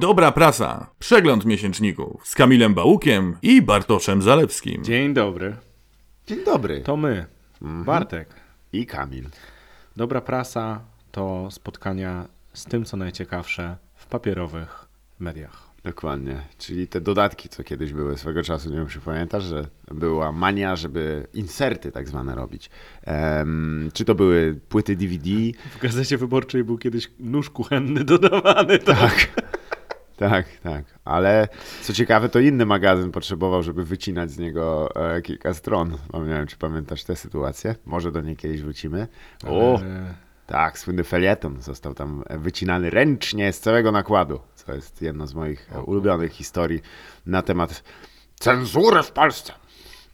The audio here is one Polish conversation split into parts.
Dobra prasa. Przegląd miesięczników z Kamilem Bałukiem i Bartoszem Zalewskim. Dzień dobry. Dzień dobry. To my, Mhm. Bartek. I Kamil. Dobra prasa to spotkania z tym, co najciekawsze w papierowych mediach. Dokładnie. Czyli te dodatki, co kiedyś były swego czasu, nie wiem, czy pamiętasz, że była mania, żeby inserty tak zwane robić. Em, czy to były płyty DVD? W gazecie wyborczej był kiedyś nóż kuchenny dodawany. Tak. Tak, tak. Ale co ciekawe, to inny magazyn potrzebował, żeby wycinać z niego e, kilka stron. Nie wiem, czy pamiętasz tę sytuację. Może do niej kiedyś wrócimy. O, E, tak, słynny felieton został tam wycinany ręcznie z całego nakładu, co jest jedną z moich e, ulubionych historii na temat cenzury w Polsce.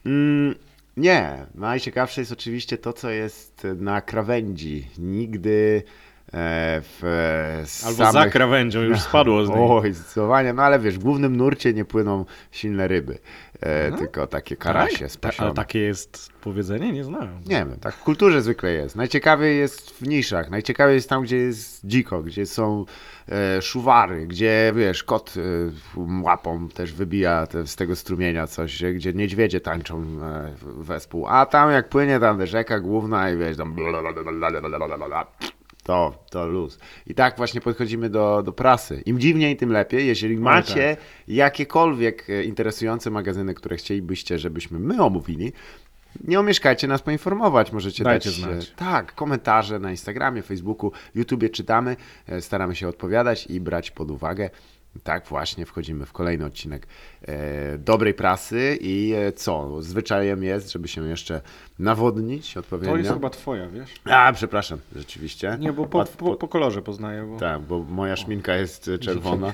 Mm, nie, najciekawsze jest oczywiście to, co jest na krawędzi. Nigdy e, w e, Albo za samych... krawędzią już spadło z niej. Oj, zdecydowanie. No ale wiesz, w głównym nurcie nie płyną silne ryby, e, tylko takie karasie Tak? spasione. Ale takie jest powiedzenie? Nie znałem. Nie wiem, tak w kulturze zwykle jest. Najciekawiej jest w niszach, najciekawiej jest tam, gdzie jest dziko, gdzie są e, szuwary, gdzie wiesz, kot e, łapą też wybija te, z tego strumienia coś, gdzie- niedźwiedzie tańczą e, wespół, a tam jak płynie tam rzeka główna i wiesz, tam to, to luz. I tak właśnie podchodzimy do, do prasy. Im dziwniej, tym lepiej. Jeżeli macie jakiekolwiek e, interesujące magazyny, które chcielibyście, żebyśmy my omówili, nie omieszkajcie nas poinformować. Możecie Dajcie dać znać. e, tak, komentarze na Instagramie, Facebooku, YouTubie czytamy, e, staramy się odpowiadać i brać pod uwagę. Tak właśnie wchodzimy w kolejny odcinek e, dobrej prasy i e, co? Zwyczajem jest, żeby się jeszcze nawodnić odpowiednio. To jest chyba twoja, wiesz? A, przepraszam, rzeczywiście. Nie, bo po, po, po kolorze poznaję. Bo... Tak, bo moja szminka jest e, czerwona.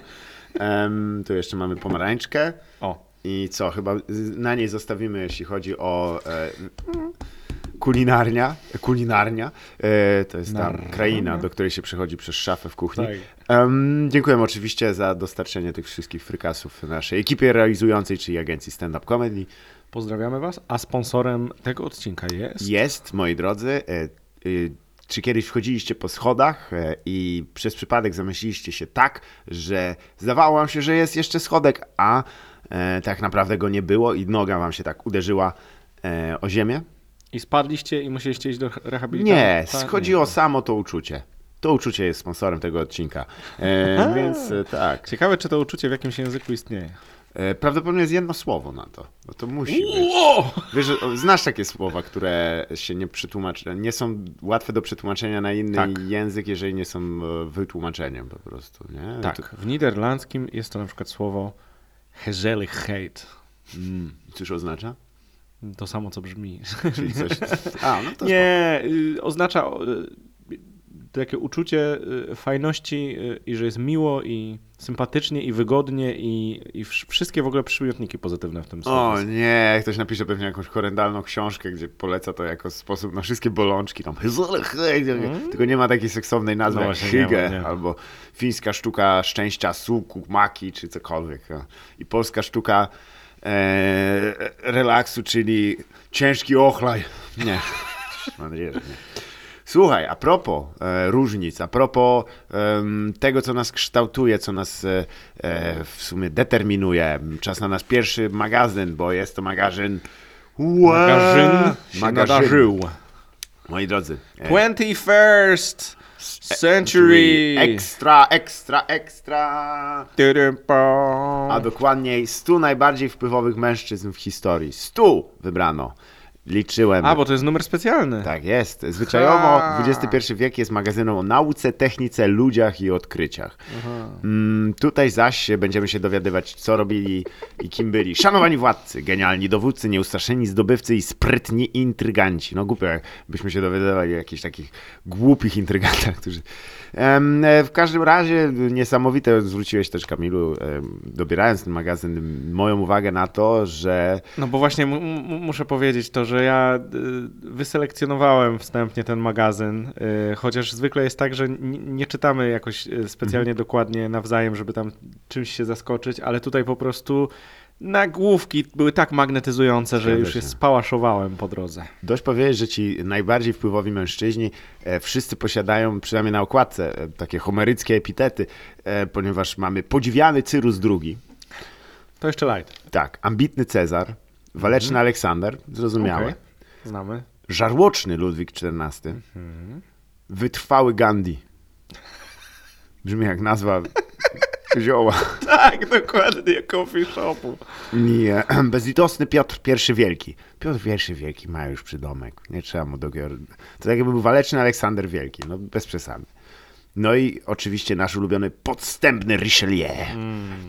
Em, tu jeszcze mamy pomarańczkę. O, I co, chyba na niej zostawimy, jeśli chodzi o e, kulinarnia. Kulinarnia. E, to jest ta Narnia. kraina, do której się przechodzi przez szafę w kuchni. Tak. Em, dziękujemy oczywiście za dostarczenie tych wszystkich frykasów naszej ekipie realizującej, czyli agencji Stand Up Comedy. pozdrawiamy was. A sponsorem tego odcinka jest... Jest, moi drodzy. E, e, czy kiedyś wchodziliście po schodach e, i przez przypadek zamyśliliście się tak, że zdawało wam się, że jest jeszcze schodek, a e, tak naprawdę go nie było i noga wam się tak uderzyła e, o ziemię? I spadliście i musieliście iść do rehabilitacji? Nie, Tak? chodzi o samo to uczucie. To uczucie jest sponsorem tego odcinka. E, więc e, tak. Ciekawe, czy to uczucie w jakimś języku istnieje. E, prawdopodobnie jest jedno słowo na to. No to musi być. Ło! Wiesz, znasz takie słowa, które się nie przetłumaczą, nie są łatwe do przetłumaczenia na inny Tak. język, jeżeli nie są e, wytłumaczeniem po prostu, nie? Tak, To, w niderlandzkim jest to na przykład słowo gezelligheid. mm, cóż oznacza? To samo, co brzmi. Czyli coś... A, no to Nie, y, oznacza y, takie uczucie y, fajności i że jest miło i sympatycznie i wygodnie i, i wsz- wszystkie w ogóle przymiotniki pozytywne w tym spoko. O nie, ktoś napisze pewnie jakąś horrendalną książkę, gdzie poleca to jako sposób na wszystkie bolączki, tam tylko nie ma takiej seksownej nazwy No jak właśnie, nie ma, hygge, nie albo fińska sztuka szczęścia suku, maki, czy cokolwiek. no. I polska sztuka e, relaksu, czyli ciężki ochlaj. Nie, mam nadzieję, że nie. Słuchaj, a propos e, różnic, a propos em, tego, co nas kształtuje, co nas e, e, w sumie determinuje, czas na nasz pierwszy magazyn, bo jest to magazyn... Ua, Magazyn nadarzył. Moi drodzy, e, 21st century. Ekstra, ekstra, ekstra. A dokładniej 100 najbardziej wpływowych mężczyzn w historii. 100 wybrano. Liczyłem. A, bo to jest numer specjalny. Tak jest. Zwyczajowo Ha. XXI wiek jest magazynem o nauce, technice, ludziach i odkryciach. Mm, tutaj zaś będziemy się dowiadywać, co robili i kim byli. Szanowani władcy, genialni dowódcy, nieustraszeni zdobywcy i sprytni intryganci. No głupio, jakbyśmy się dowiadywali o jakichś takich głupich intrygantach, którzy... E, w każdym razie niesamowite zwróciłeś też, Kamilu, dobierając ten magazyn, moją uwagę na to, że No bo właśnie mu- mu- muszę powiedzieć to, że ja y, wyselekcjonowałem wstępnie ten magazyn, y, chociaż zwykle jest tak, że nie czytamy jakoś specjalnie dokładnie nawzajem, żeby tam czymś się zaskoczyć, ale tutaj po prostu nagłówki były tak magnetyzujące, że już je spałaszowałem po drodze. Dość powiedzieć, że ci najbardziej wpływowi mężczyźni e, wszyscy posiadają, przynajmniej na okładce, e, takie homeryckie epitety, e, ponieważ mamy podziwiany Cyrus II, To jeszcze light. tak, ambitny Cezar, waleczny Aleksander, zrozumiałe, Okej. Znamy. żarłoczny Ludwik XIV, wytrwały Gandhi. Brzmi jak nazwa kozioła. Tak, dokładnie, coffee shopu. Nie, bezlitosny Piotr I Wielki. Piotr I Wielki ma już przydomek, nie trzeba mu dogior... To tak jakby był waleczny Aleksander Wielki, no bez przesady. No i oczywiście nasz ulubiony podstępny Richelieu,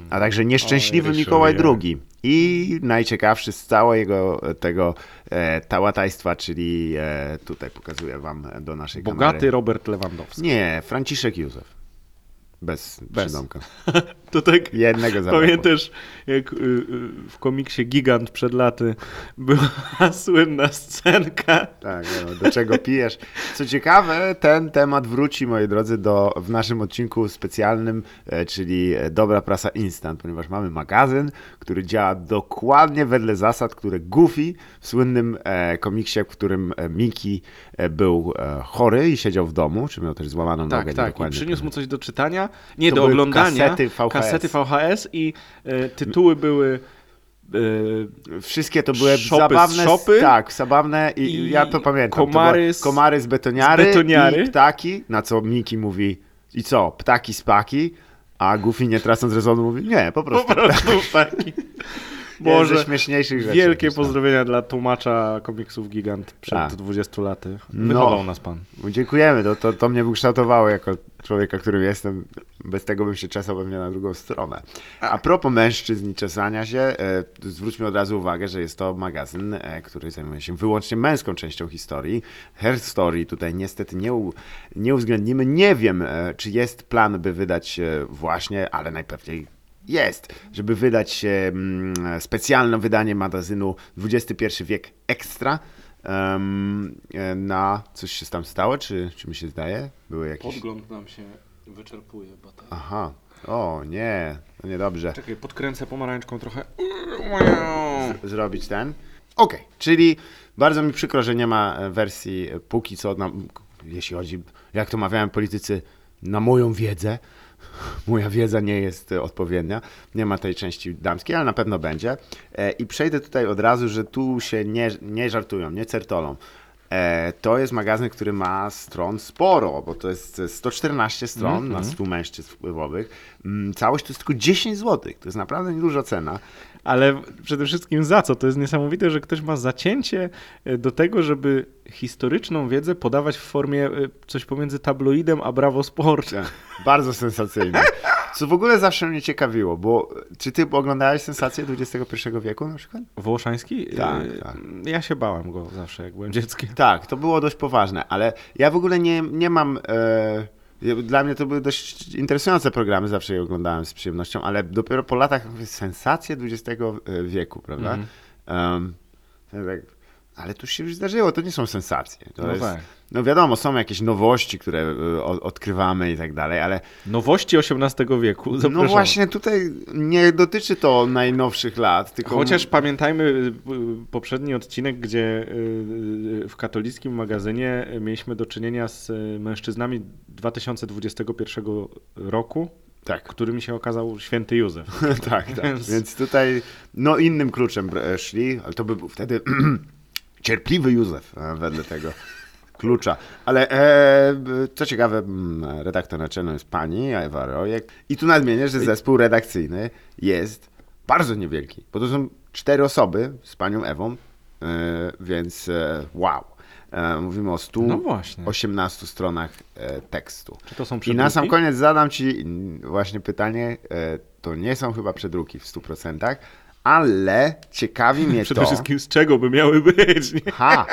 a także nieszczęśliwy Oj, Mikołaj. II i najciekawszy z całego e, tego e, tałatajstwa, czyli e, tutaj pokazuję wam do naszej Bogaty kamery. Robert Lewandowski. Nie, Franciszek Józef. Bez, Bez. przydomka. To tak Jednego zabrakło. pamiętasz, jak y, y, w komiksie Gigant przed laty była słynna scenka. Tak, no, do czego pijesz. Co ciekawe, ten temat wróci, moi drodzy, do, w naszym odcinku specjalnym, e, czyli e, Dobra Prasa Instant, ponieważ mamy magazyn, który działa dokładnie wedle zasad, które Goofy w słynnym e, komiksie, w którym e, był chory i siedział w domu, czy miał też złamaną nogę. Tak, tak. I przyniósł mu coś do czytania. Nie, To do oglądania. kasety VHS. Kasety VHS i e, tytuły były. e, Wszystkie to były Szopy z zabawne, tak, zabawne i, i ja to pamiętam. To komary były z- komary z betoniary, z betoniary. i ptaki, na co Miki mówi i co, ptaki spaki, a Goofy nie tracąc rezonu mówi nie, po po prostu. prostu taki. Jeden Boże, ze śmieszniejszych rzeczy. Wielkie pozdrowienia dla tłumacza komiksów Gigant przed Tak. 20 laty. No. Wychował nas pan. Dziękujemy, to, to, to mnie wykształtowało jako człowieka, którym jestem. Bez tego bym się czesał pewnie na drugą stronę. A propos mężczyzn i czesania się, e, zwróćmy od razu uwagę, że jest to magazyn, e, który zajmuje się wyłącznie męską częścią historii. Her Story tutaj niestety nie, u, nie uwzględnimy. Nie wiem, e, czy jest plan, by wydać właśnie, ale najpewniej jest, żeby wydać mm, specjalne wydanie magazynu XXI wiek Ekstra. e, na coś się tam stało, czy, czy mi się zdaje? Były jakieś. Podgląd nam się wyczerpuje. Bo to... Aha. O, nie, to niedobrze. Czekaj, podkręcę pomarańczką trochę. Zrobić ten. Okej, czyli bardzo mi przykro, że nie ma e, wersji e, póki co, na, jeśli chodzi, jak to mawiałem politycy, na moją wiedzę. Moja wiedza nie jest e, odpowiednia. Nie ma tej części damskiej, ale na pewno będzie. E, I przejdę tutaj od razu, że tu się nie, nie żartują, nie certolą. E, To jest magazyn, który ma stron sporo, bo to jest 114 stron na 100 mężczyzn wpływowych. Mm, Całość to jest tylko 10 zł. To jest naprawdę nieduża cena. Ale przede wszystkim za co? To jest niesamowite, że ktoś ma zacięcie e, do tego, żeby historyczną wiedzę podawać w formie e, coś pomiędzy tabloidem a Bravo Sport. Bardzo sensacyjne. Co w ogóle zawsze mnie ciekawiło, bo czy ty oglądałeś sensację XXI wieku na przykład? Wołoszański? Tak, E, tak. Ja się bałem go zawsze, jak byłem dzieckiem. Tak, to było dość poważne, ale ja w ogóle nie, nie mam. E, dla mnie to były dość interesujące programy, zawsze je oglądałem z przyjemnością, ale dopiero po latach mówię, sensacje XX wieku, prawda? Em, to tak, ale to się już zdarzyło, to nie są sensacje. To No jest, tak. no wiadomo, są jakieś nowości, które e, odkrywamy i tak dalej, ale Nowości XVIII wieku. Zapraszam. No właśnie tutaj nie dotyczy to najnowszych lat, tylko... Chociaż pamiętajmy y, y, poprzedni odcinek, gdzie y, w katolickim magazynie mieliśmy do czynienia z mężczyznami 2021 roku, Tak, którymi się okazał święty Józef. tak, tak. Więc- Więc tutaj no innym kluczem szli, ale to by był wtedy cierpliwy Józef e, wedle tego klucza. Ale e, co ciekawe, mm, redaktor naczelną jest pani Ewa Rojek i tu nadmienię, że zespół redakcyjny jest bardzo niewielki, bo to są cztery osoby z panią Ewą, e, więc e, wow. E, Mówimy o 100 No właśnie. 18 stronach e, tekstu. Czy to są I przedruki? na sam koniec zadam Ci właśnie pytanie. To nie są chyba przedruki w 100%, ale ciekawi mnie Przede to. wszystkim z czego by miały być, nie? Ha,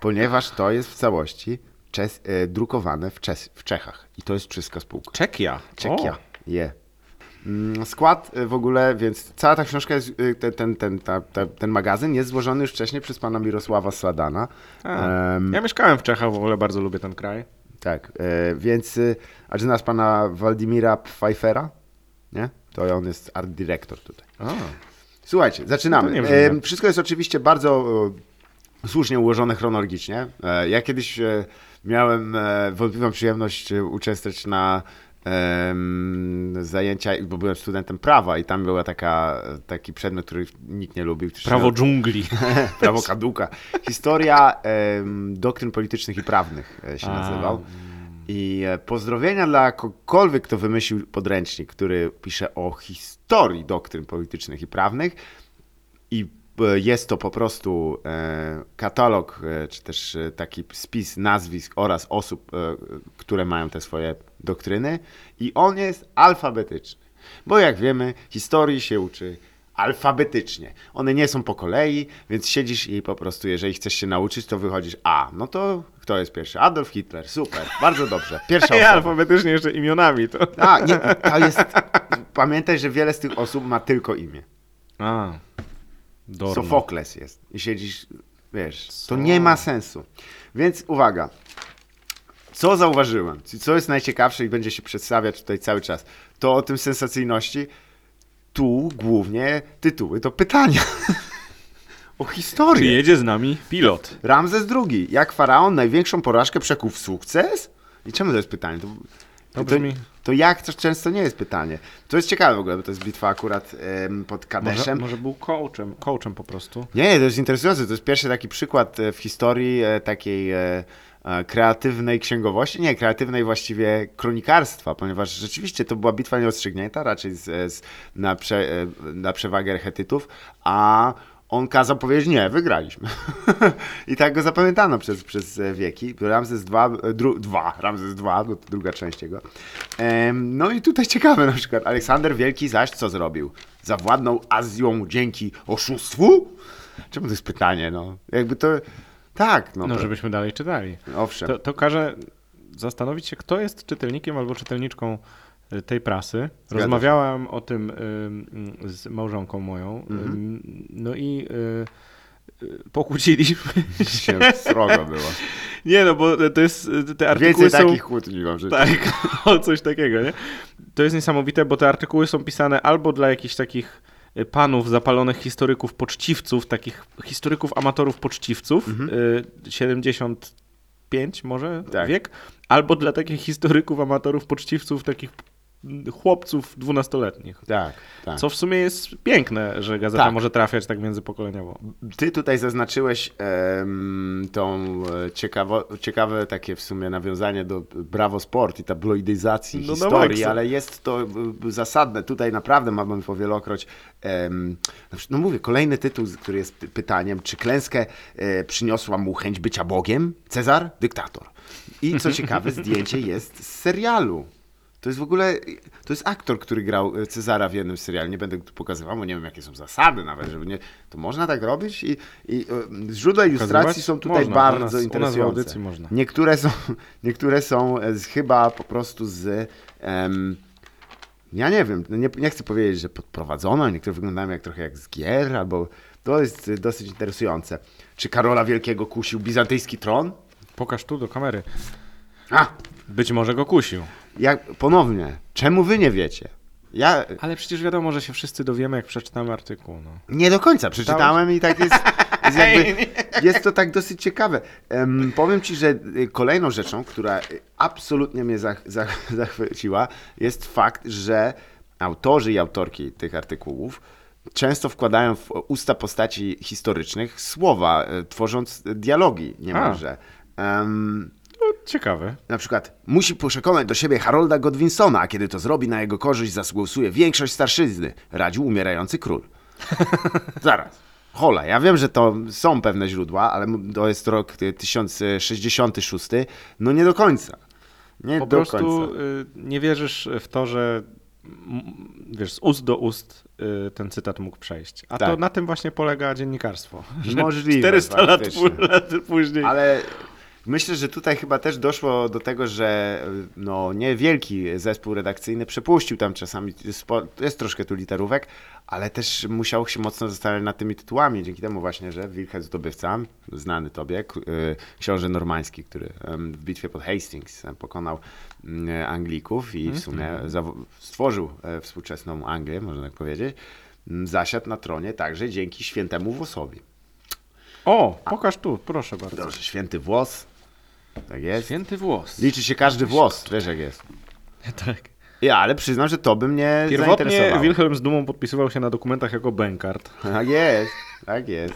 ponieważ to jest w całości czes, e, drukowane w, Czes, w Czechach. I to jest czeska spółka. Czekia. Czekia. Je. Mm, Skład e, w ogóle, więc cała ta książka, jest, e, ten, ten, ten, ta, ta, ten magazyn jest złożony już wcześniej przez pana Mirosława Sladana. A, Em, Ja mieszkałem w Czechach, w ogóle bardzo lubię ten kraj. Tak, e, więc e, a czy znasz pana Waldimira Pfeiffera? Nie? To on jest art dyrektor tutaj. A. Słuchajcie, zaczynamy. No E. Wszystko jest oczywiście bardzo e, słusznie ułożone chronologicznie. E, Ja kiedyś e, miałem e, wątpliwą przyjemność e, uczestniczyć na zajęcia, bo byłem studentem prawa i tam była taka, taki przedmiot, który nikt nie lubił. Prawo dżungli. Prawo kaduka. Historia doktryn politycznych i prawnych się A. nazywał. I e, pozdrowienia dla kogokolwiek, kto wymyślił podręcznik, który pisze o historii doktryn politycznych i prawnych. I e, jest to po prostu e, katalog, czy też taki spis nazwisk oraz osób, które mają te swoje doktryny. I on jest alfabetyczny. Bo jak wiemy, historii się uczy alfabetycznie. One nie są po kolei, więc siedzisz i po prostu, jeżeli chcesz się nauczyć, to wychodzisz A. No to kto jest pierwszy? Adolf Hitler. Super, bardzo dobrze. Pierwsza Ja osoba. alfabetycznie jeszcze imionami to. A, nie, to jest... Pamiętaj, że wiele z tych osób ma tylko imię. A. Dorno. Sofokles jest. I siedzisz, wiesz, to nie ma sensu. Więc uwaga. Co zauważyłem? Co jest najciekawsze i będzie się przedstawiać tutaj cały czas? To o tym sensacyjności. Tu głównie tytuły to pytania. o Czy historię. jedzie z nami pilot? Ramzes II. Jak faraon największą porażkę przekuł w sukces? I czemu to jest pytanie? To, To to, brzmi- to jak to często nie jest pytanie. To jest ciekawe w ogóle, bo to jest bitwa akurat em, pod Może, Kadeszem. może był coachem, coachem po prostu. Nie, to jest interesujące. To jest pierwszy taki przykład e, w historii e, takiej e, kreatywnej księgowości, nie, kreatywnej właściwie kronikarstwa, ponieważ rzeczywiście to była bitwa nierozstrzygnięta, raczej z, z, na, prze, na przewagę Chetytów, a on kazał powiedzieć, nie, wygraliśmy. I tak go zapamiętano przez, przez e, wieki. Ramzes II, e, dru, dwa, Ramzes II, bo to druga część jego. Em, no i tutaj ciekawe na przykład, Aleksander Wielki zaś co zrobił? Zawładnął Azją dzięki oszustwu? Czemu to jest pytanie, no? Jakby to... Tak, no. No, żebyśmy dalej czytali. Owszem. To, to każe zastanowić się, kto jest czytelnikiem albo czytelniczką tej prasy. się. Rozmawiałem o tym y, y, z małżonką moją. Mhm. y, No i pokłóciliśmy się. się srogo było. Nie, no bo to jest, te artykuły Więcej są... takich kłótni mam życiu. Tak, o coś takiego, nie? To jest niesamowite, bo te artykuły są pisane albo dla jakichś takich panów zapalonych historyków poczciwców, takich historyków amatorów poczciwców, y, 75 może Tak. wiek, albo dla takich historyków amatorów poczciwców, takich chłopców dwunastoletnich. Tak, tak. Co w sumie jest piękne, że gazeta Tak. może trafiać tak międzypokoleniowo. Ty tutaj zaznaczyłeś em, tą e, ciekawo, ciekawe takie w sumie nawiązanie do Bravo Sport i tabloidyzacji No na historii, ale jest to e, zasadne. Tutaj naprawdę mamy powielokroć, przykład, no mówię, kolejny tytuł, który jest py- pytaniem, czy klęskę e, przyniosła mu chęć bycia Bogiem? Cezar? Dyktator. I co ciekawe, zdjęcie jest z serialu. To jest w ogóle, to jest aktor, który grał e, Cezara w jednym serialu. Nie będę pokazywał, bo nie wiem, jakie są zasady nawet, żeby nie... To można tak robić i, i e, źródła ilustracji są tutaj Można, bardzo nas- u nas w interesujące. można. Niektóre są, niektóre są e, z, chyba po prostu z... em, ja nie wiem, no nie, nie chcę powiedzieć, że podprowadzono, niektóre wyglądają jak trochę jak z gier, albo to jest dosyć interesujące. Czy Karola Wielkiego kusił bizantyjski tron? Pokaż tu do kamery. A, Być może go kusił. Jak, ponownie, czemu wy nie wiecie? Ja Ale przecież wiadomo, że się wszyscy dowiemy, jak przeczytamy artykuł. No. Nie do końca przeczytałem i tak jest. jest, jakby, jest to tak dosyć ciekawe. Em, powiem ci, że y, kolejną rzeczą, która y, absolutnie mnie zach, zach, zachwyciła, jest fakt, że autorzy i autorki tych artykułów często wkładają w usta postaci historycznych słowa, y, tworząc dialogi niemalże. Em, No, ciekawe. na przykład musi przekonać do siebie Harolda Godwinsona, a kiedy to zrobi, na jego korzyść zasługuje większość starszyzny, radził umierający król. Zaraz. Hola, ja wiem, że to są pewne źródła, ale to jest rok y, 1066, no nie do końca. Nie Po do prostu końca. y, nie wierzysz w to, że wiesz, z ust do ust y, ten cytat mógł przejść. A to Tak. na tym właśnie polega dziennikarstwo. Możliwe, 400 lat, lat później. Ale myślę, że tutaj chyba też doszło do tego, że y, no, niewielki zespół redakcyjny przepuścił tam czasami, jest troszkę tu literówek, ale też musiał się mocno zastanawiać nad tymi tytułami, dzięki temu właśnie, że Wilhelm Zdobywca, znany tobie, y, książę normański, który w bitwie pod Hastings pokonał mm, Anglików i w sumie zawo- stworzył e, współczesną Anglię, można tak powiedzieć, zasiadł na tronie także dzięki świętemu włosowi. O, pokaż tu, proszę bardzo. Dobrze, święty włos. Tak jest. Święty włos. Liczy się każdy włos, wiesz jak jest. Tak. Ja, ale przyznam, że to by mnie Pierwotnie. Wilhelm z dumą podpisywał się na dokumentach jako Benkart. Tak jest, tak jest.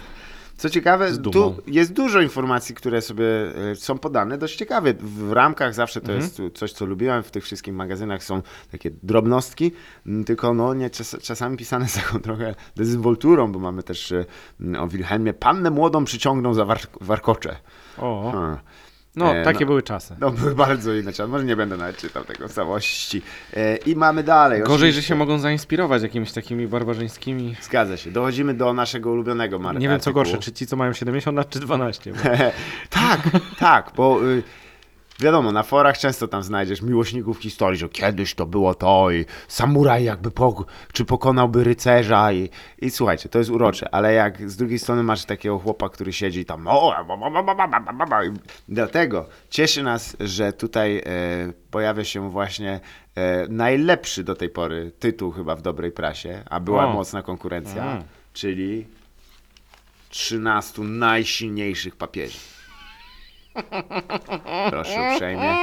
Co ciekawe, tu jest dużo informacji, które sobie e, są podane dość ciekawie. W ramkach zawsze to Mhm. jest coś, co lubiłem w tych wszystkich magazynach, są takie drobnostki, m, tylko no nie, czas, czasami pisane z taką trochę dezynwolturą, bo mamy też e, o Wilhelmie, pannę młodą przyciągnął za war, warkocze. O, Hmm. No E, takie no. były czasy. No były bardzo inaczej, może nie będę nawet czytał tego w całości. E, I mamy dalej. Gorzej, że oczywiście. się mogą zainspirować jakimiś takimi barbarzyńskimi... Zgadza się. Dochodzimy do naszego ulubionego Marka. Nie wiem co gorsze, czy ci co mają 70 lat, czy 12. Bo... tak, tak, bo y, wiadomo, na forach często tam znajdziesz miłośników historii, że kiedyś to było to i samuraj jakby pok czy pokonałby rycerza i, i słuchajcie, to jest urocze, ale jak z drugiej strony masz takiego chłopa, który siedzi tam o, dlatego cieszy nas, że tutaj e, pojawia się właśnie e, najlepszy do tej pory tytuł chyba w dobrej prasie, a była o. mocna konkurencja, mm. czyli 13 najsilniejszych papieży. Proszę uprzejmie.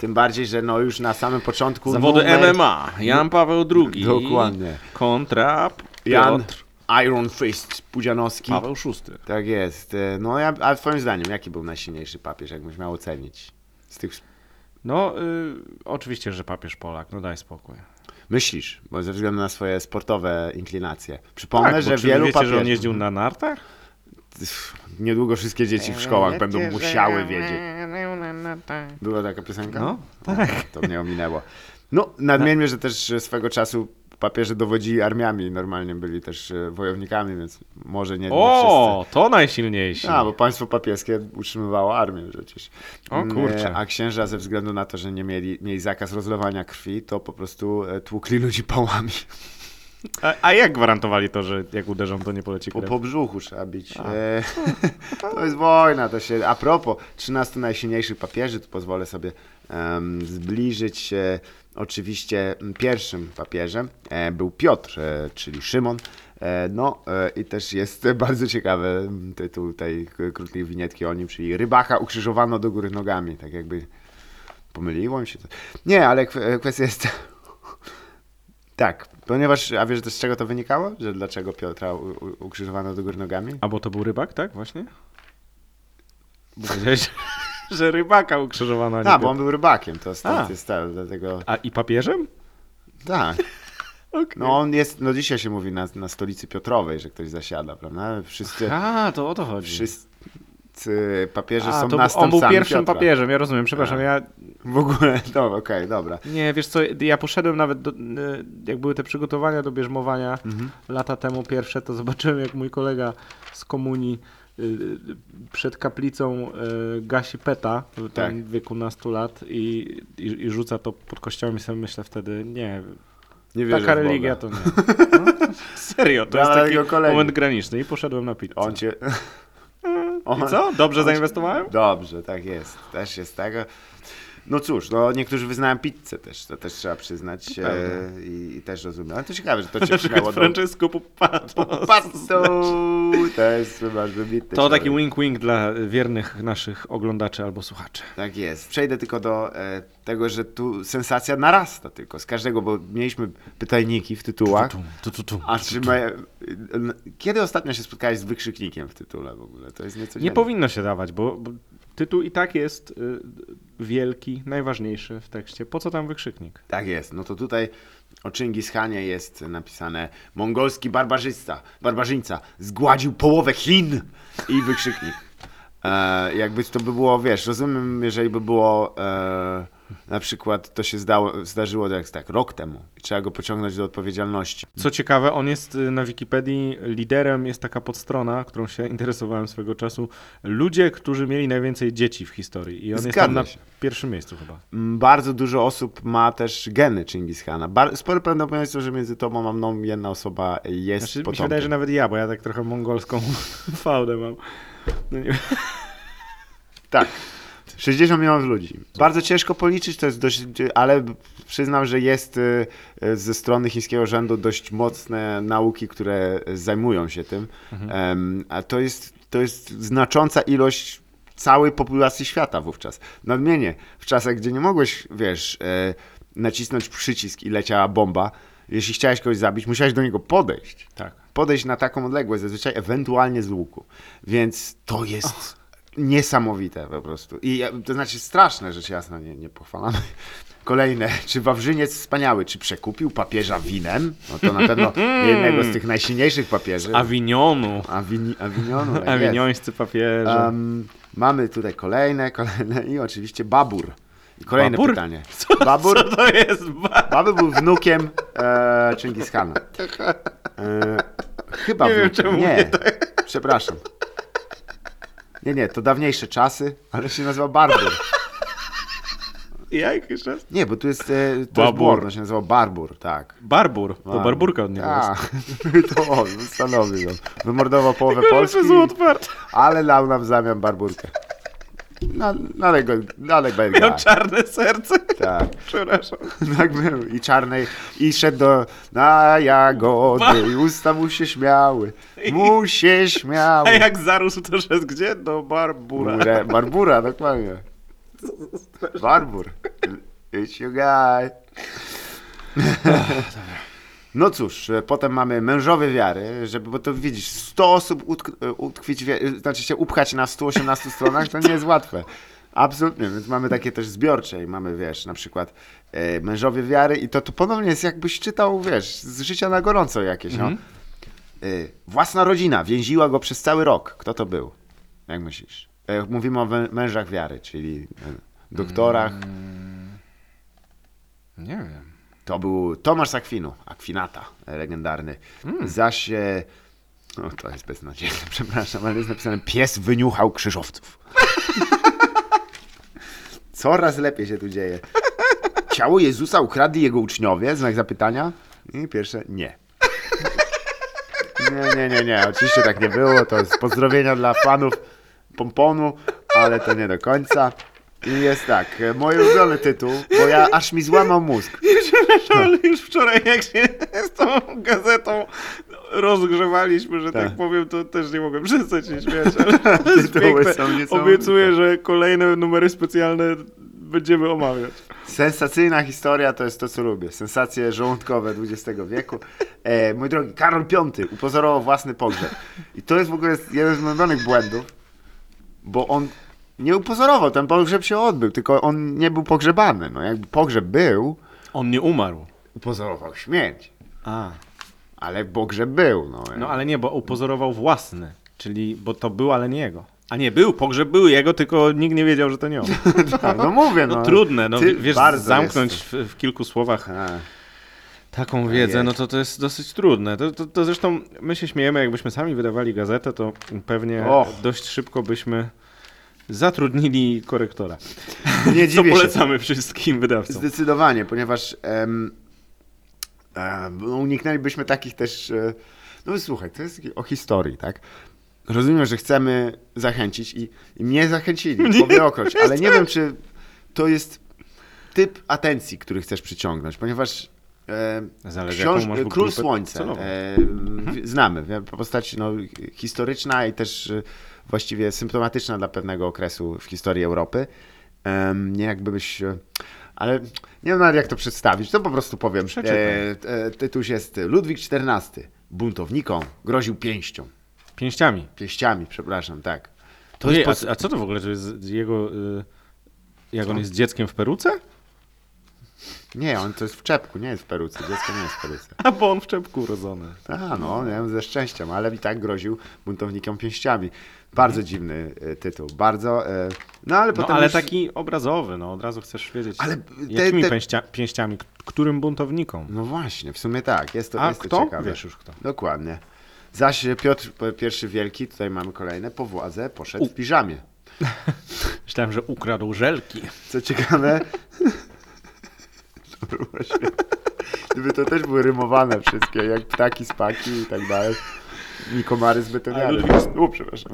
Tym bardziej, że no już na samym początku. Zawody numer- MMA. Jan Paweł II. Dokładnie. Kontra Jan Piotr Iron Fist Pudzianowski. Paweł VI. Tak jest. E, No ja, a twoim zdaniem, jaki był najsilniejszy papież, jakbyś miał ocenić? Z tych No, y, oczywiście, że papież Polak, no daj spokój. myślisz, bo ze względu na swoje sportowe inklinacje. Przypomnę, tak, że wielu wiecie, papieży. że on jeździł na nartach? Niedługo wszystkie dzieci w szkołach będą musiały wiedzieć. Była taka piosenka? No, tak. To mnie ominęło. No, nadmieńmy, że też swego czasu papieże dowodzili armiami, normalnie byli też e, wojownikami, więc może nie, nie O, to najsilniejsi. wszyscy. A, bo państwo papieskie utrzymywało armię przecież. O Mm, kurczę. e, A księża ze względu na to, że nie mieli, mieli zakaz rozlewania krwi, to po prostu e, tłukli ludzi pałami. A, a jak gwarantowali to, że jak uderzą, to nie poleci Po, krew? po brzuchu trzeba bić. E, to jest wojna, to się... A propos 13 najsilniejszych papieży, to pozwolę sobie em, zbliżyć się. Oczywiście pierwszym papieżem e, był Piotr, e, czyli Szymon. E, no e, i też jest bardzo ciekawy tytuł tej krótkiej winietki o nim, czyli Rybaka ukrzyżowano do góry nogami, tak jakby pomyliło mi się. Nie, ale kw- kwestia jest... Tak, ponieważ, a wiesz z czego to wynikało? Że dlaczego Piotra u, u, ukrzyżowano do góry nogami? A bo to był rybak, tak? Właśnie? Bo powiedziałeś, że rybaka ukrzyżowano, a A, bo on był rybakiem, to stąd A. jest tak, dlatego... A i papieżem? Tak. Okej. No on jest, no dzisiaj się mówi na, na stolicy Piotrowej, że ktoś zasiada, prawda? Wszyscy, A, to o to chodzi. wszyscy papieże A, są to następcami on był pierwszym Piotra. papieżem, ja rozumiem, przepraszam, A. ja W ogóle, no okej, dobra. Nie, wiesz co, ja poszedłem nawet, do, e, jak były te przygotowania do bierzmowania Mhm. lata temu pierwsze, to zobaczyłem jak mój kolega z komunii y, przed kaplicą y, gasi peta w Tak. wieku nastu lat i, i, i rzuca to pod kościołem i sobie myślę wtedy, nie, Nie taka religia to nie. No, serio, to Dla jest taki kolegi. moment graniczny i poszedłem na pizzę. On cię... I co? Dobrze zainwestowałem? Dobrze, tak jest. Też jest tego. No cóż, no niektórzy wyznają pizzę też, to też trzeba przyznać e, i, i też rozumiem. Ale to ciekawe, że to cię przydało do... Francesco Puppato. Pazzo! To jest chyba wybitny To taki wink-wink dla wiernych naszych oglądaczy albo słuchaczy. Tak jest. Przejdę tylko do e, tego, że tu sensacja narasta tylko z każdego, bo mieliśmy pytajniki w tytułach. Tu, tu, tu. A czy my, kiedy ostatnio się spotkałeś z wykrzyknikiem w tytule w ogóle? To jest nieco Nie powinno się dawać, bo, bo tytuł i tak jest y, wielki, najważniejszy w tekście. Po co tam wykrzyknik? Tak jest. No to tutaj o Chingis Khanie jest napisane mongolski barbarzysta, barbarzyńca zgładził połowę Chin i wykrzyknik. E, jakby to by było, wiesz, rozumiem, jeżeli by było e, na przykład to się zdało, zdarzyło tak, tak rok temu i trzeba go pociągnąć do odpowiedzialności. Co ciekawe, on jest y, na Wikipedii liderem, jest taka podstrona, którą się interesowałem swego czasu. Ludzie, którzy mieli najwięcej dzieci w historii. I on jest Zgadza tam na się. pierwszym miejscu chyba. Mm, Bardzo dużo osób ma też geny Chingis Khana. Bar- spore prawdopodobieństwo, że między tobą a mną jedna osoba jest Znaczy, mi się potomkiem. wydaje, że nawet ja, bo ja tak trochę mongolską fałdę mam. No nie, Tak. 60 milionów ludzi. Bardzo ciężko policzyć, to jest dość, ale przyznam, że jest y, ze strony chińskiego rządu dość mocne nauki, które zajmują się tym. Em, a to jest, to jest znacząca ilość całej populacji świata wówczas. Nadmienię, w czasach, gdzie nie mogłeś, wiesz, e, nacisnąć przycisk i leciała bomba, jeśli chciałeś kogoś zabić, musiałeś do niego podejść. Tak. Podejść na taką odległość, zazwyczaj ewentualnie z łuku. Więc to jest niesamowite po prostu. I to znaczy straszne, rzecz jasna, nie, nie pochwalamy. Kolejne, czy Wawrzyniec wspaniały, czy przekupił papieża winem? No to na pewno jednego z tych najsilniejszych papieży. Awinionu. Awini, Awinionu. tak. Awiniońscy papieże. Em, mamy tutaj kolejne, kolejne i oczywiście Babur. I kolejne Babur? pytanie. Babur, Co to jest? Ba- Babur był wnukiem e, Chingishana. E, chyba Nie wiem, wnukiem. czemu nie, mnie przepraszam. Nie, nie, to dawniejsze czasy, ale się nazywa Barbur. Jak jeszcze raz? Nie, bo tu jest, e, to jest błąd, on się nazywał Barbur, tak. Barbur. To barburka od niego jest. Tak, to on stanowił. on. Wymordował połowę Polski, ale dał nam w zamian Barburkę. Na, nalej go, nalej go. Miał czarne serce. Tak. Przepraszam. Tak był. I czarnej. I szedł do na jagody i usta mu się śmiały. Mu się śmiały. A jak zarósł, to szedł gdzie? Do Barbura. Mure- Barbura, dokładnie. Barbur. It's your guy. No cóż, e, potem mamy mężowie wiary, żeby, bo to widzisz, 100 osób utk- e, utkwić, wie- znaczy się upchać na 118 stronach, to nie jest łatwe. Absolutnie, więc mamy takie też zbiorcze i mamy, wiesz, na przykład e, mężowie wiary i to, to ponownie jest jakbyś czytał, wiesz, z życia na gorąco jakieś, no. E, własna rodzina więziła go przez cały rok. Kto to był? Jak myślisz? E, mówimy o mężach wiary, czyli e, doktorach. Nie wiem. To był Tomasz Akwinata, e, legendarny. Zaś, e, no to jest beznadziejne, przepraszam, ale jest napisane pies wyniuchał krzyżowców. Coraz lepiej się tu dzieje. Ciało Jezusa ukradli jego uczniowie? Znak zapytania. I pierwsze, nie. Nie, nie, nie, nie. Oczywiście tak nie było. To jest pozdrowienia dla fanów pomponu, ale to nie do końca. I jest tak, mój ulubiony tytuł, bo ja aż mi złamał mózg. Ale już wczoraj, jak się z tą gazetą rozgrzewaliśmy, że tak, Tak. powiem, to też nie mogłem przestać się śmiać. Ale Tytuły są. Obiecuję, że kolejne numery specjalne będziemy omawiać. Sensacyjna historia to jest to, co lubię. Sensacje żołądkowe XX wieku. E, mój drogi, Karol V upozorował własny pogrzeb. I to jest w ogóle jeden z moich błędów, bo on nie upozorował, ten pogrzeb się odbył, tylko on nie był pogrzebany. No jakby pogrzeb był, On nie umarł. upozorował śmierć. A. Ale pogrzeb był. No, No ale nie, bo upozorował własny. Czyli, bo to był, ale nie jego. A nie, był, pogrzeb był jego, tylko nikt nie wiedział, że to nie on. Tak, no mówię, No, no. trudne, no Ty wiesz, bardzo zamknąć w, w kilku słowach A, taką wiedzę, no to to jest dosyć trudne. To, to, to zresztą my się śmiejemy, jakbyśmy sami wydawali gazetę, to pewnie Och. dość szybko byśmy zatrudnili korektora. Nie Co dziwię się. polecamy wszystkim wydawcom. Zdecydowanie, ponieważ em, em, no, uniknęlibyśmy takich też. E, no słuchaj, to jest o historii, tak? Rozumiem, że chcemy zachęcić i, i mnie zachęcili, powielokroć, ale nie wiem, czy to jest typ atencji, który chcesz przyciągnąć, ponieważ e, Zależy, książ- Król grupę celową. e, w- znamy, postać no, historyczna i też e, właściwie symptomatyczna dla pewnego okresu w historii Europy. Nie jakbyś... e, Ale nie wiem nawet jak to przedstawić, to po prostu powiem. Przeczytaj. e, tytuł jest Ludwik XIV. Buntownikom groził pięścią. Pięściami. Pięściami, przepraszam, tak. To Ojej, jest a, a co to w ogóle, to jest jego... Y, jak on jest dzieckiem w peruce? Nie, on to jest w czepku, nie jest w peruce. Dziecko nie jest w peruce. A bo on w czepku urodzony. A, no, nie wiem, ze szczęściem, ale i tak groził buntownikom pięściami. Bardzo dziwny e, tytuł, bardzo. E, no ale No potem. ale już- taki obrazowy, no od razu chcesz wiedzieć. Ale jakimi te- te- Pięścia, pięściami, k- którym buntownikom? No właśnie, w sumie tak, jest to, A jest to kto? ciekawe. Wiesz już kto. Dokładnie. Zaś Piotr I Wielki, tutaj mamy kolejne, po władzę poszedł w piżamie. Myślałem, że ukradł żelki. Co ciekawe. Świetne. Gdyby to też były rymowane wszystkie, jak ptaki z paki i tak dalej. I komary z betoniary. Ludwik- przepraszam.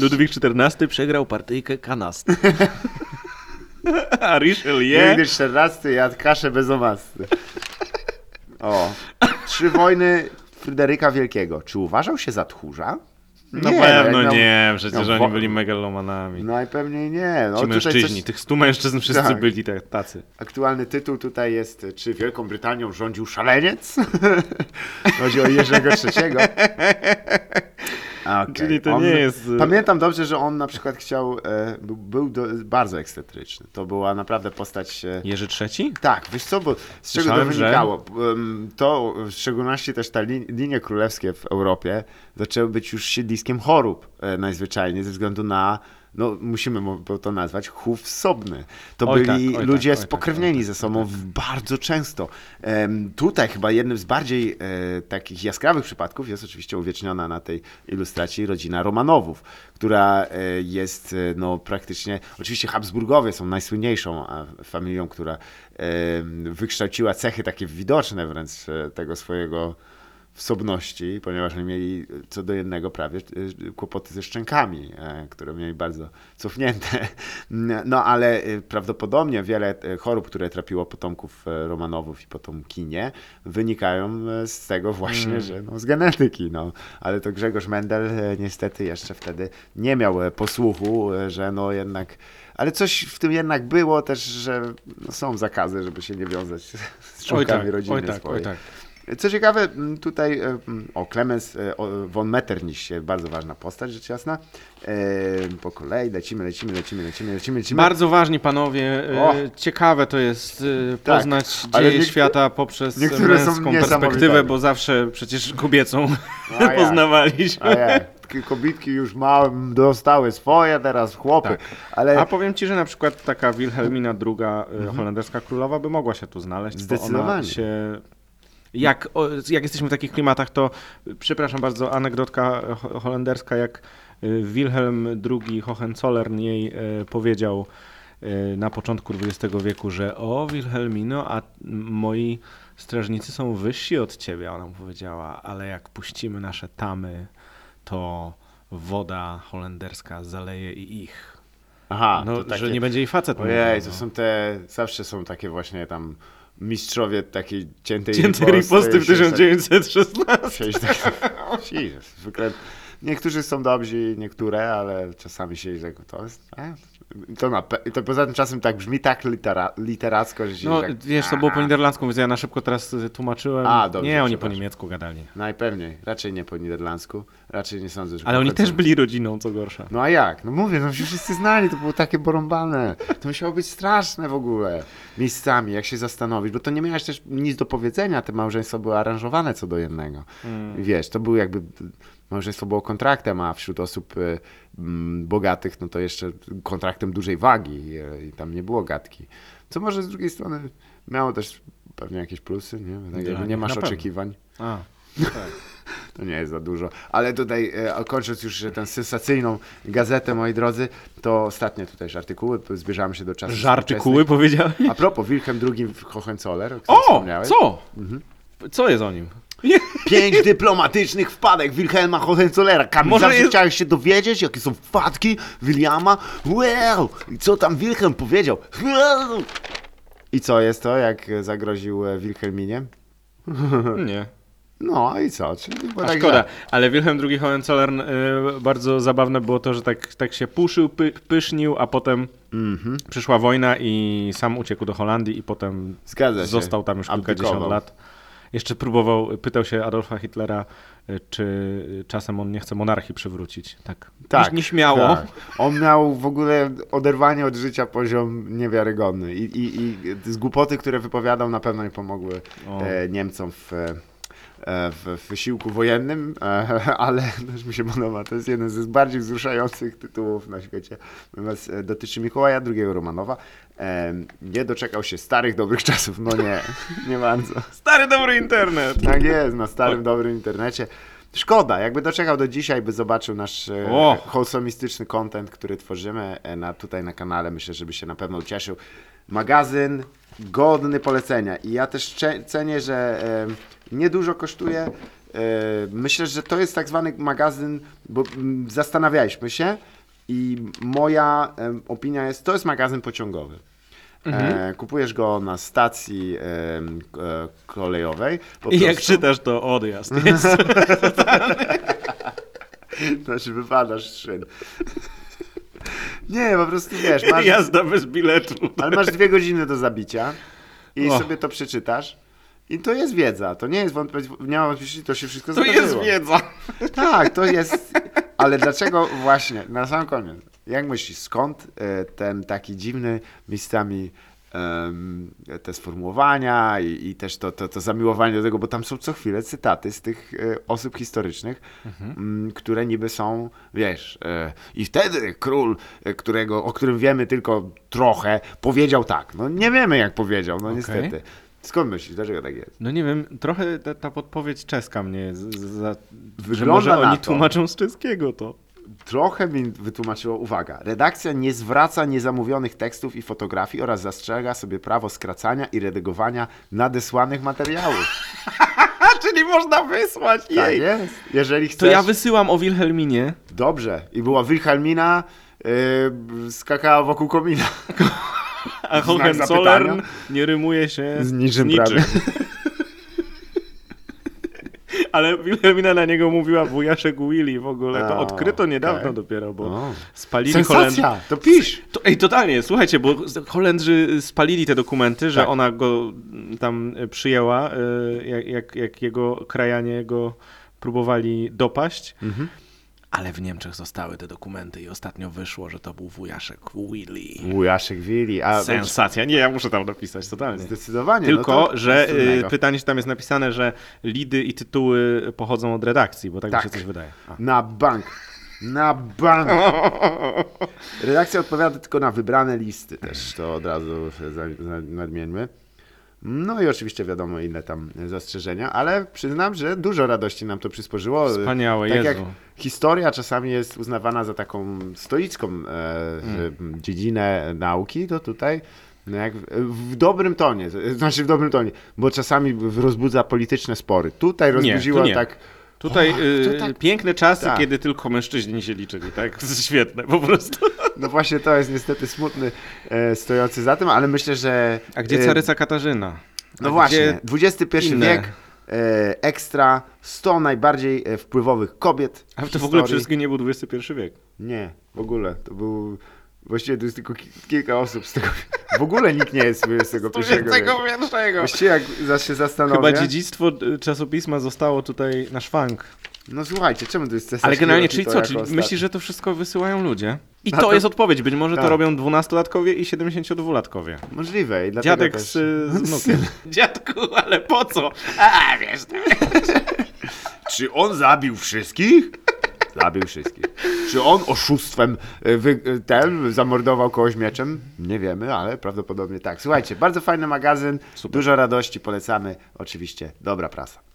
Ludwik XIV przegrał partyjkę kanast. A Richelieu? Nigdy XIV jadł kaszę bez omasty. O. Trzy wojny Fryderyka Wielkiego. Czy uważał się za tchórza? Na Nie, pewno miał- nie, przecież miał oni wo- byli megalomanami. Najpewniej nie. No, Ci mężczyźni, coś- tych stu mężczyzn wszyscy Tak. byli te- tacy. Aktualny tytuł tutaj jest Czy Wielką Brytanią rządził szaleniec? Chodzi o Jerzego III. Okej. Czyli to nie jest, y- Pamiętam dobrze, że on na przykład chciał, e, był, był do, bardzo ekscentryczny. To była naprawdę postać... E, Jerzy III? tak, wiesz co, bo z czego to że- wynikało? Em, To w szczególności też te li, linie królewskie w Europie zaczęły być już siedliskiem chorób e, najzwyczajniej ze względu na no musimy to nazwać, chów sobny. To Oj byli tak, oj ludzie tak, oj tak, spokrewnieni oj ze tak, sobą w bardzo często. Em, tutaj chyba jednym z bardziej e, takich jaskrawych przypadków jest oczywiście uwieczniona na tej ilustracji rodzina Romanowów, która e, jest e, no, praktycznie, oczywiście Habsburgowie są najsłynniejszą familią, która wykształciła cechy takie widoczne wręcz e, tego swojego wsobności, ponieważ oni mieli co do jednego prawie e, kłopoty ze szczękami, e, które mieli bardzo cofnięte. No ale e, prawdopodobnie wiele chorób, które trapiło potomków Romanowów i potomkinie, wynikają z tego właśnie, że no, z genetyki. No. Ale to Grzegorz Mendel niestety jeszcze wtedy nie miał posłuchu, że no jednak ale coś w tym jednak było też, że no, są zakazy, żeby się nie wiązać z członkami rodziny oj tak, swojej. oj tak. Co ciekawe, tutaj e, o Clemens e, von Metternich, bardzo ważna postać, rzecz jasna. E, Po kolei lecimy, lecimy, lecimy, lecimy, lecimy, lecimy. Bardzo ważni panowie, O. ciekawe to jest Tak, poznać ale dzieje świata poprzez męską perspektywę, bo zawsze przecież kobiecą A jak? poznawaliśmy. A? Takie Kobitki już małe dostały swoje, teraz chłopy. Tak. Ale A powiem ci, że na przykład taka Wilhelmina II, holenderska królowa, by mogła się tu znaleźć. bo. Zdecydowanie. Ona się... Jak, jak jesteśmy w takich klimatach, to przepraszam bardzo, anegdotka ho- holenderska, jak y, Wilhelm II Hohenzollern jej e, powiedział e, na początku XX wieku, że o Wilhelmino, a moi strażnicy są wyżsi od ciebie. Ona mu powiedziała, ale jak puścimy nasze tamy, to woda holenderska zaleje i ich. Aha, No, takie... że nie będzie jej facet Ojej, mówił, to no. są te, zawsze są takie właśnie tam mistrzowie takiej ciętej Cięte riposty, riposty w się- 1916. Siedzieć tak. Jesus. Zwykle niektórzy są dobrzy, niektóre, ale czasami się że to jest. E? To, na, to poza tym czasem tak brzmi tak litera, literacko, że się No, tak, wiesz, to było po niderlandzku, więc ja na szybko teraz tłumaczyłem. A, dobrze, nie, oni po niemiecku gadali. Najpewniej. Raczej nie po niderlandzku. Raczej nie sądzę, że Ale oni też byli rodziną, co gorsza. No a jak? No mówię, no się wszyscy znali, to było takie porąbane. To musiało być straszne w ogóle miejscami, jak się zastanowić, bo to nie miałeś też nic do powiedzenia, te małżeństwa były aranżowane co do jednego. Hmm. Wiesz, to był jakby, małżeństwo było kontraktem, a wśród osób y, mm, bogatych, no to jeszcze kontraktem dużej wagi y, i tam nie było gadki. Co może z drugiej strony miało też pewnie jakieś plusy, nie? Tak jakby nie masz oczekiwań. A, To nie jest za dużo. Ale tutaj, e, kończąc już tę sensacyjną gazetę, moi drodzy, to ostatnie tutaj już artykuły, zbierzamy się do czasu żartykuły powiedziałeś? A propos, Wilhelm II Hohenzoller, o co? Mhm. Co jest o nim? Pięć dyplomatycznych wpadek Wilhelma Hohenzollera. Kamil, Może zawsze jest- chciałeś się dowiedzieć, jakie są wpadki Williama? Well, i co tam Wilhelm powiedział? I co jest to, jak zagroził e, Wilhelminie? Nie. No i co? Czyli A tak szkoda, źle. ale Wilhelm II Hohenzollern y, bardzo zabawne było to, że tak, tak się puszył, py, pysznił, a potem Mhm. przyszła wojna i sam uciekł do Holandii i potem Zgadza się. został tam już kilkadziesiąt lat. Jeszcze próbował, pytał się Adolfa Hitlera, y, czy czasem on nie chce monarchii przywrócić. Tak, Tak, nieśmiało. Tak. On miał w ogóle oderwanie od życia poziom niewiarygodny i, i, i z głupoty, które wypowiadał na pewno nie pomogły O. e, Niemcom w, e, w, w wysiłku wojennym, e, ale też mi się podoba, to jest jeden z bardziej wzruszających tytułów na świecie. Natomiast e, dotyczy Mikołaja II Romanowa. E, nie doczekał się starych, dobrych czasów. No nie, nie bardzo. Stary dobry internet. Tak jest, na starym, dobrym internecie. Szkoda, jakby doczekał do dzisiaj, by zobaczył nasz e, O! wholesomistyczny content, który tworzymy e, na, tutaj na kanale. Myślę, żeby się na pewno ucieszył. Magazyn godny polecenia. I ja też cenię, że e, niedużo kosztuje. E, myślę, że to jest tak zwany magazyn, bo zastanawialiśmy się i moja opinia jest, to jest magazyn pociągowy. E, kupujesz go na stacji e, kolejowej. I jak czytasz, to odjazd jest. Znaczy wypadasz z szyn. Nie, po prostu wiesz, masz, Jazda bez biletu. ale masz dwie godziny do zabicia i O. sobie to przeczytasz. I to jest wiedza, to nie jest wątpliwość, nie ma wątpliwości, to się wszystko To zdarzyło. jest wiedza. Tak, to jest. Ale dlaczego właśnie, na sam koniec, jak myślisz, skąd e, ten taki dziwny miejscami te sformułowania i, i też to, to, to zamiłowanie do tego, bo tam są co chwilę cytaty z tych e, osób historycznych, m, które niby są, wiesz, e, i wtedy król, którego, o którym wiemy tylko trochę, powiedział tak. No nie wiemy jak powiedział, no niestety. Skąd myślisz, dlaczego tak jest? No nie wiem, trochę ta, ta podpowiedź czeska mnie z, za, że może oni to. tłumaczą z czeskiego to. Trochę mi wytłumaczyło, uwaga, redakcja nie zwraca niezamówionych tekstów i fotografii oraz zastrzega sobie prawo skracania i redagowania nadesłanych materiałów. Czyli można wysłać Tak jej. jest. Jeżeli chcesz... To ja wysyłam o Wilhelminie. Dobrze. I była Wilhelmina, yy, skakała wokół komina. A Hohenzollern nie rymuje się Z niczym prawie. Ale Wilhelmina na niego mówiła wujaszek Willy w ogóle. To odkryto niedawno okej. dopiero, bo O. spalili Holend... Sensacja! To pisz! To, ej, totalnie, słuchajcie, bo Holendrzy spalili te dokumenty, że Tak. ona go tam przyjęła, y, jak, jak, jak jego krajanie go próbowali dopaść. Mhm. Ale w Niemczech zostały te dokumenty i ostatnio wyszło, że to był wujaszek Willy. Wujaszek Willi. A, Sensacja. Nie, ja muszę tam napisać, totalnie. Zdecydowanie. Tylko, no to że y, pytanie, czy tam jest napisane, że lidy i tytuły pochodzą od redakcji, bo tak, Tak. mi się coś wydaje. A. Na bank. Na bank. Redakcja odpowiada tylko na wybrane listy też, to od razu nadmieńmy. No i oczywiście wiadomo inne tam zastrzeżenia, ale przyznam, że dużo radości nam to przysporzyło. Wspaniałe, tak Jezu. jak historia czasami jest uznawana za taką stoicką e, Mm. dziedzinę nauki, to tutaj no jak w, dobrym tonie, znaczy w dobrym tonie, bo czasami rozbudza polityczne spory. Tutaj Nie, tu rozbudziło nie. tak Tutaj O, y, tak- piękne czasy, tak. kiedy tylko mężczyźni się liczyli, tak? To jest świetne, po prostu. No właśnie to jest niestety smutny e, stojący za tym, ale myślę, że... A gdzie e, caryca Katarzyna? No A właśnie, XXI inne? wiek, e, ekstra, 100 najbardziej e, wpływowych kobiet A w to w ogóle historii. przede wszystkim nie był XXI wiek. Nie, w ogóle, to był... Właściwie to jest tylko ki- kilka osób z tego... W ogóle nikt nie jest z XXI wieku. pierwszego. Właściwie jak się zastanowię... Chyba dziedzictwo y, czasopisma zostało tutaj na szwank. No słuchajcie, czemu to jest cesarski Ale generalnie, czyli to co? Czyli ostatni? myślisz, że to wszystko wysyłają ludzie? I A to, to- jest odpowiedź. Być może to Tak. robią 12-latkowie i 72-latkowie. Możliwe i dlatego Dziadek też... z, y, z wnukiem. Dziadku, ale po co? A, wiesz, Czy on zabił wszystkich? Zabił wszystkich. Czy on oszustwem e, wy, e, ten, zamordował kogoś mieczem? Nie wiemy, ale prawdopodobnie tak. Słuchajcie, bardzo fajny magazyn, dużo radości, polecamy. Oczywiście, dobra prasa.